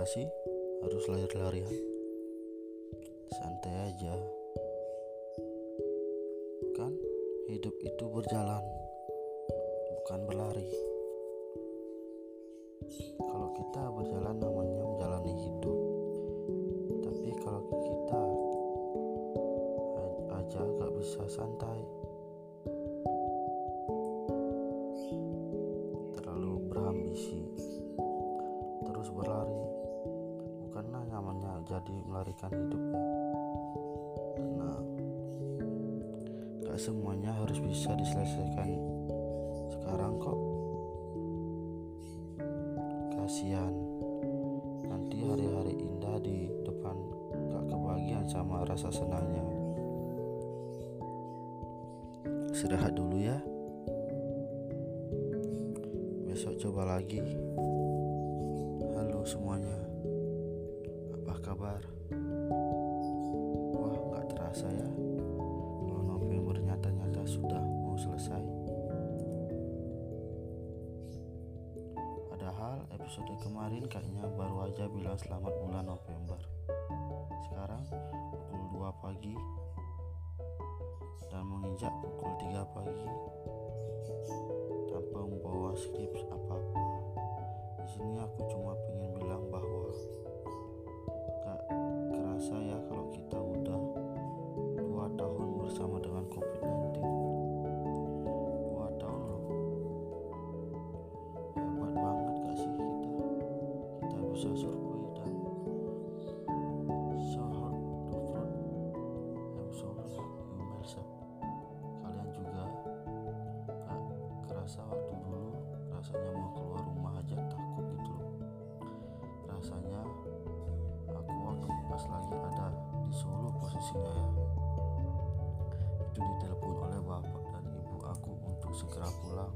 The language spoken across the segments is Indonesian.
Sih harus lari-larian? Santai aja. Kan hidup itu berjalan, bukan berlari. Kalau kita berjalan jadi melarikan hidupnya. Karena gak semuanya harus bisa diselesaikan sekarang kok. Kasihan. Nanti hari-hari indah di depan gak kebagian sama rasa senangnya. Istirahat dulu ya. Besok coba lagi. Halo semuanya, kabar? Wah, nggak terasa ya, kalau November nyata-nyata sudah mau selesai. Padahal episode kemarin kayaknya baru aja bilang selamat bulan November. Sekarang pukul 2 pagi dan menginjak pukul 3 pagi tanpa membawa skrip apa-apa. Di sini aku cuma pengen bilang bahwa kerasa ya kalau kita udah dua tahun bersama dengan COVID-19. Dua tahun loh. Hebat banget gak sih kita? Kita bisa survei dan so hard to front. I'm. Kalian juga gak kerasa Ya itu ditelepon oleh bapak dan ibu aku untuk segera pulang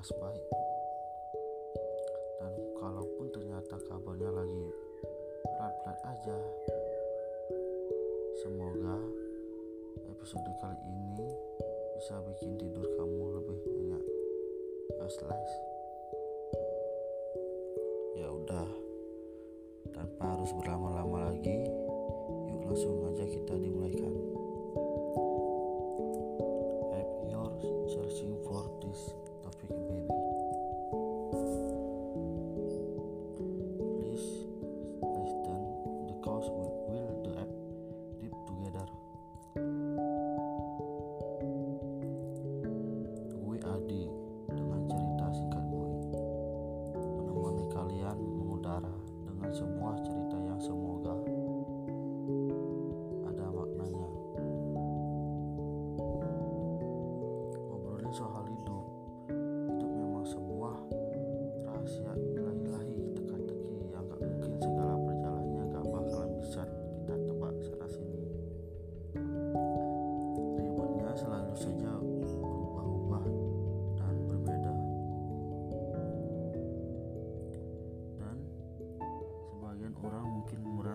lekas baik dan kalaupun ternyata kabarnya lagi pelat-pelat aja semoga episode kali ini bisa bikin tidur kamu lebih nyenyak slice ya udah tanpa harus berlama-lama lagi yuk langsung aja kita dimulaikan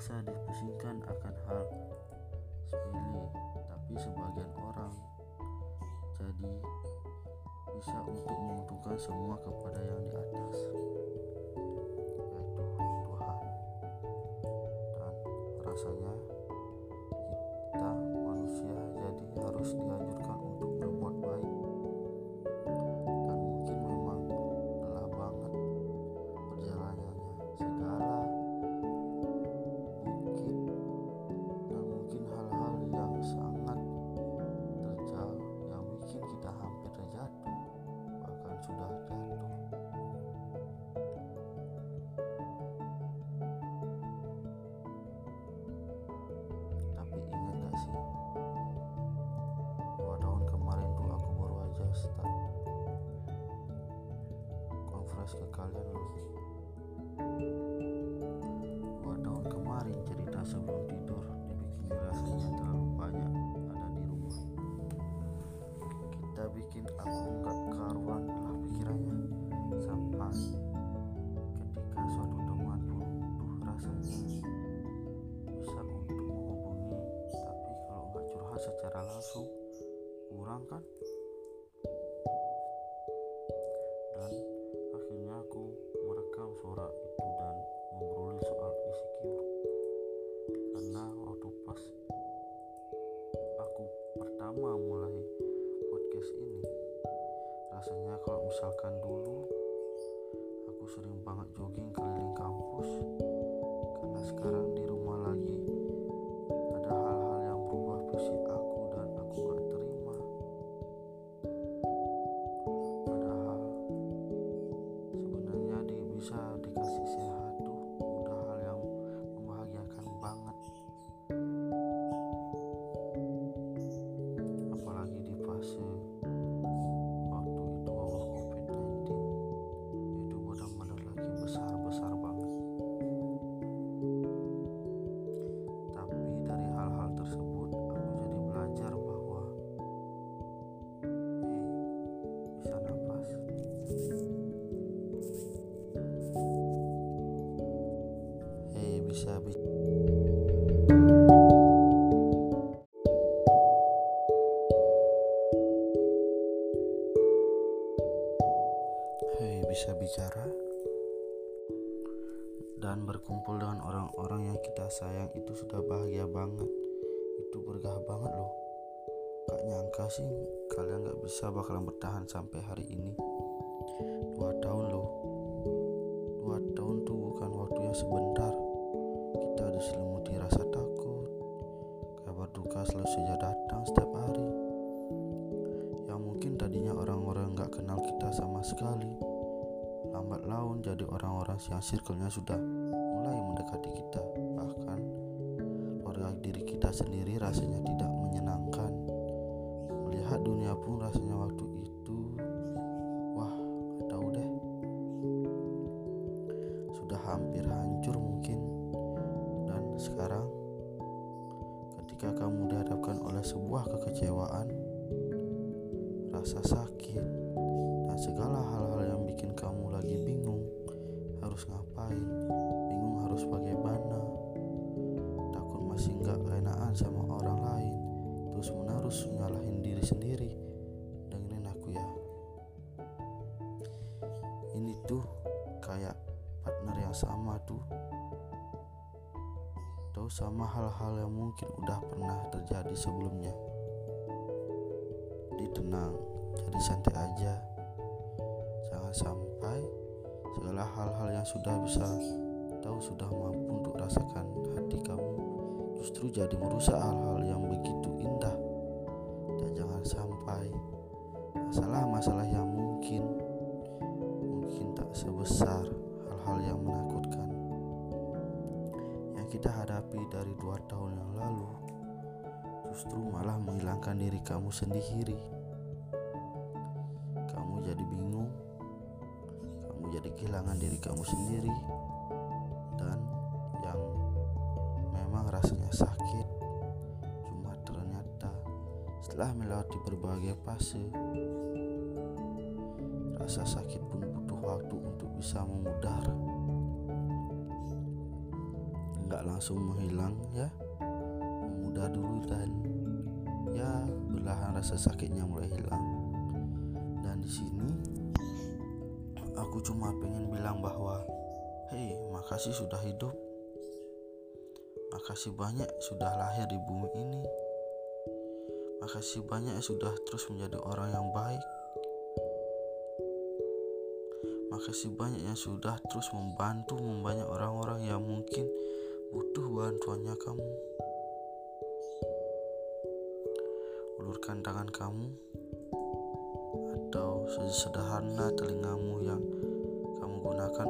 merasa dipusingkan akan hal sepele, tapi sebagian orang jadi bisa untuk menguntungkan semua kepada yang di atas, yaitu Tuhan. Dan rasanya surprise ke kalian loh buat tahun kemarin cerita sebelum tidur dibikin rasanya terlalu banyak ada di rumah. Kita bikin aku nggak karuan lah pikirannya. Sampai ketika suatu temuan butuh rasanya bisa untuk menghubungi. Tapi kalau nggak curhat secara langsung kurang kan? Misalkan sayang itu sudah bahagia banget. Itu bergah banget loh. Gak nyangka sih kalian gak bisa bakalan bertahan sampai hari ini. Dua tahun loh. Dua tahun tuh bukan waktu yang sebentar. Kita diselimuti rasa takut. Kabar duka selalu saja datang setiap hari. Yang mungkin tadinya orang-orang gak kenal kita sama sekali lambat laun jadi orang-orang yang circle-nya sudah mulai mendekati kita kita sendiri rasanya tidak menyenangkan. Melihat dunia pun rasanya waktu itu wah gak tahu deh. Sudah hampir hancur mungkin. Dan sekarang ketika kamu dihadapkan oleh sebuah kekecewaan rasa sakit terus nyalahin diri sendiri. Dengerin aku ya. Ini tuh kayak partner yang sama tuh. Tahu sama hal-hal yang mungkin udah pernah terjadi sebelumnya. Jadi tenang jadi santai aja. Jangan sampai segala hal-hal yang sudah bisa tahu sudah mampu untuk rasakan hati kamu justru jadi merusak hal-hal yang begitu masalah-masalah yang mungkin mungkin tak sebesar hal-hal yang menakutkan. Yang kita hadapi dari dua tahun yang lalu justru malah menghilangkan diri kamu sendiri. Kamu jadi bingung kamu jadi kehilangan diri kamu sendiri setelah melewati berbagai fase rasa sakit pun butuh waktu untuk bisa memudar. Nggak langsung menghilang ya. Memudar dulu dan ya perlahan rasa sakitnya mulai hilang. Dan di sini aku cuma pengen bilang bahwa hei makasih sudah hidup. Makasih banyak sudah lahir di bumi ini makasih banyak sudah terus menjadi orang yang baik. Makasih banyak yang sudah terus membantu membanyak orang-orang yang mungkin butuh bantuannya kamu. Ulurkan tangan kamu atau sesederhana telingamu yang kamu gunakan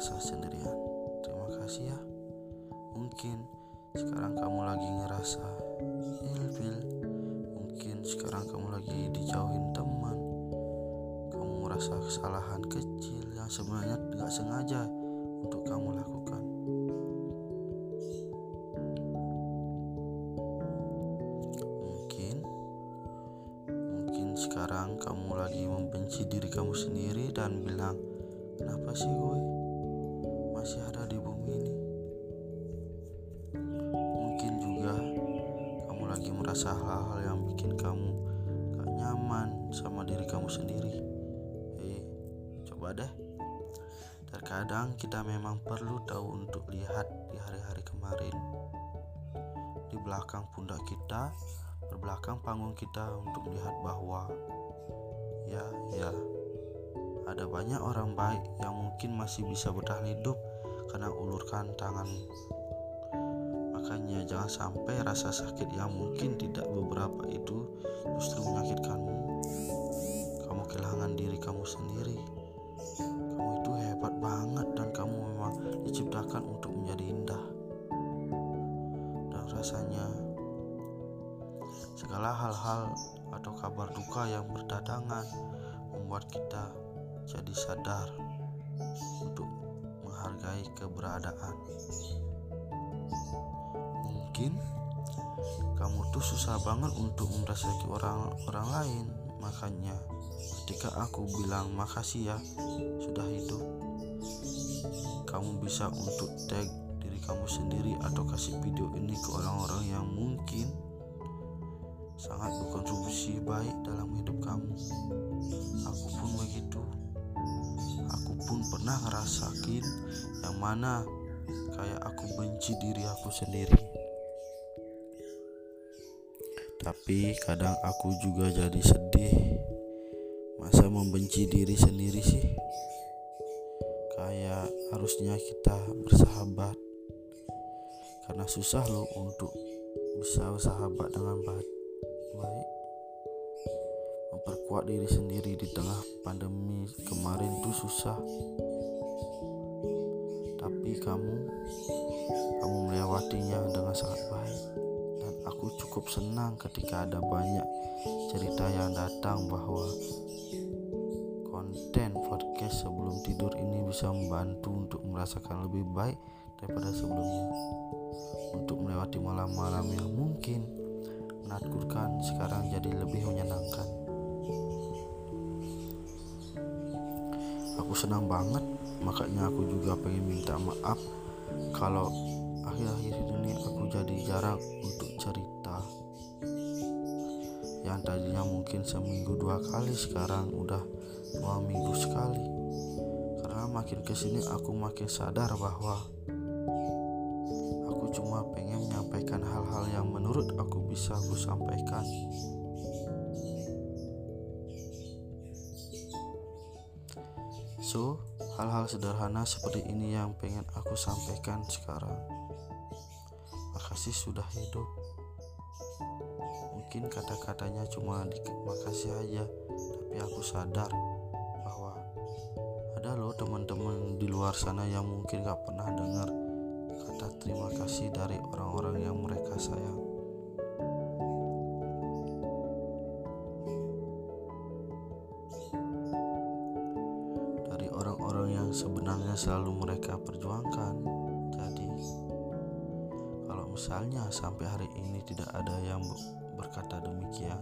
merasa sendirian. Terima kasih ya. Mungkin sekarang kamu lagi ngerasa ilfil. Mungkin sekarang kamu lagi dijauhin teman. Kamu merasa kesalahan kecil yang sebenarnya nggak sengaja untuk kamu lakukan. Mungkin, mungkin sekarang kamu lagi membenci diri kamu sendiri dan bilang, "Kenapa sih gue masih ada di bumi ini?" Mungkin juga kamu lagi merasa hal-hal yang bikin kamu gak nyaman sama diri kamu sendiri. Hei, coba deh. Terkadang kita memang perlu tahu untuk lihat di hari-hari kemarin. Di belakang pundak kita, berbelakang panggung kita untuk melihat bahwa ya, ya, ada banyak orang baik yang mungkin masih bisa bertahan hidup karena ulurkan tangan. Makanya jangan sampai rasa sakit yang mungkin tidak beberapa itu justru menyakitkanmu. Kamu kehilangan diri kamu sendiri hebat banget dan kamu memang diciptakan untuk menjadi indah dan rasanya segala hal-hal atau kabar duka yang berdatangan membuat kita jadi sadar untuk menghargai keberadaan mungkin kamu tuh susah banget untuk merasaki orang orang lain makanya ketika aku bilang makasih ya sudah hidup kamu bisa untuk tag diri kamu sendiri atau kasih video ini ke orang-orang yang mungkin sangat berkontribusi baik dalam hidup kamu. Aku pun begitu. Pun pernah ngerasakin yang mana kayak aku benci diri aku sendiri. Tapi kadang aku juga jadi sedih. Masa membenci diri sendiri sih? kayak harusnya kita bersahabat karena susah loh untuk bisa bersahabat dengan baik memperkuat diri sendiri di tengah pandemi kemarin tuh susah tapi kamu kamu melewatinya dengan sangat baik dan aku cukup senang ketika ada banyak cerita yang datang bahwa konten podcast sebelum tidur ini bisa membantu untuk merasakan lebih baik daripada sebelumnya. Untuk melewati malam-malam yang mungkin menakutkan sekarang jadi lebih menyenangkan. Aku senang banget, makanya aku juga pengen minta maaf kalau akhir-akhir ini aku jadi jarang untuk cerita. Yang tadinya mungkin seminggu dua kali sekarang udah dua minggu sekali. Karena makin ke sini aku makin sadar bahwa aku cuma pengen menyampaikan hal-hal yang menurut aku bisa aku sampaikan so hal-hal sederhana seperti ini yang pengen aku sampaikan sekarang makasih sudah hidup mungkin kata-katanya cuma di makasih aja tapi aku sadar ada loh teman-teman di luar sana yang mungkin gak pernah dengar kata terima kasih dari orang-orang yang mereka sayang. Sebenarnya selalu mereka perjuangkan. Jadi, kalau misalnya sampai hari ini tidak ada yang berkata demikian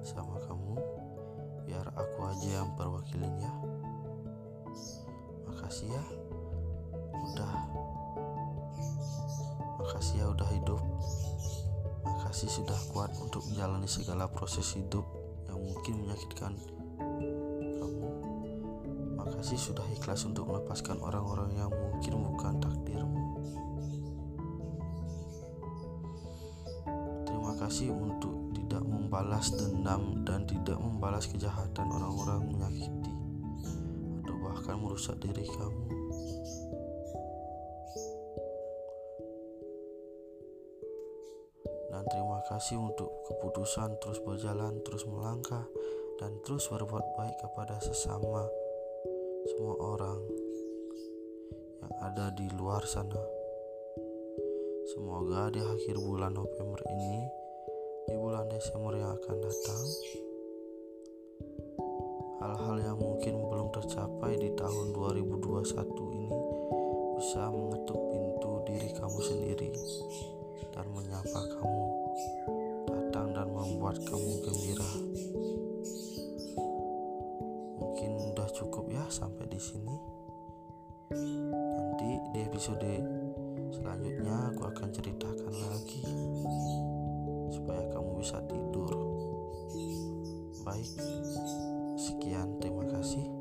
sama kamu, biar aku aja yang perwakilin ya makasih ya. Udah. Makasih ya udah hidup. Makasih sudah kuat untuk menjalani segala proses hidup yang mungkin menyakitkan makasih sudah ikhlas untuk melepaskan orang-orang yang mungkin bukan takdirmu terima kasih untuk tidak membalas dendam dan tidak membalas kejahatan orang-orang menyakiti akan merusak diri kamu. Dan terima kasih untuk keputusan terus berjalan, terus melangkah, dan terus berbuat baik kepada sesama semua orang yang ada di luar sana. Semoga di akhir bulan November ini, di bulan Desember yang akan datang, hal-hal yang mungkin belum tercapai di tahun 2021 ini bisa mengetuk pintu diri kamu sendiri di sini. Nanti di episode selanjutnya aku akan ceritakan lagi supaya kamu bisa tidur. Baik, sekian, terima kasih.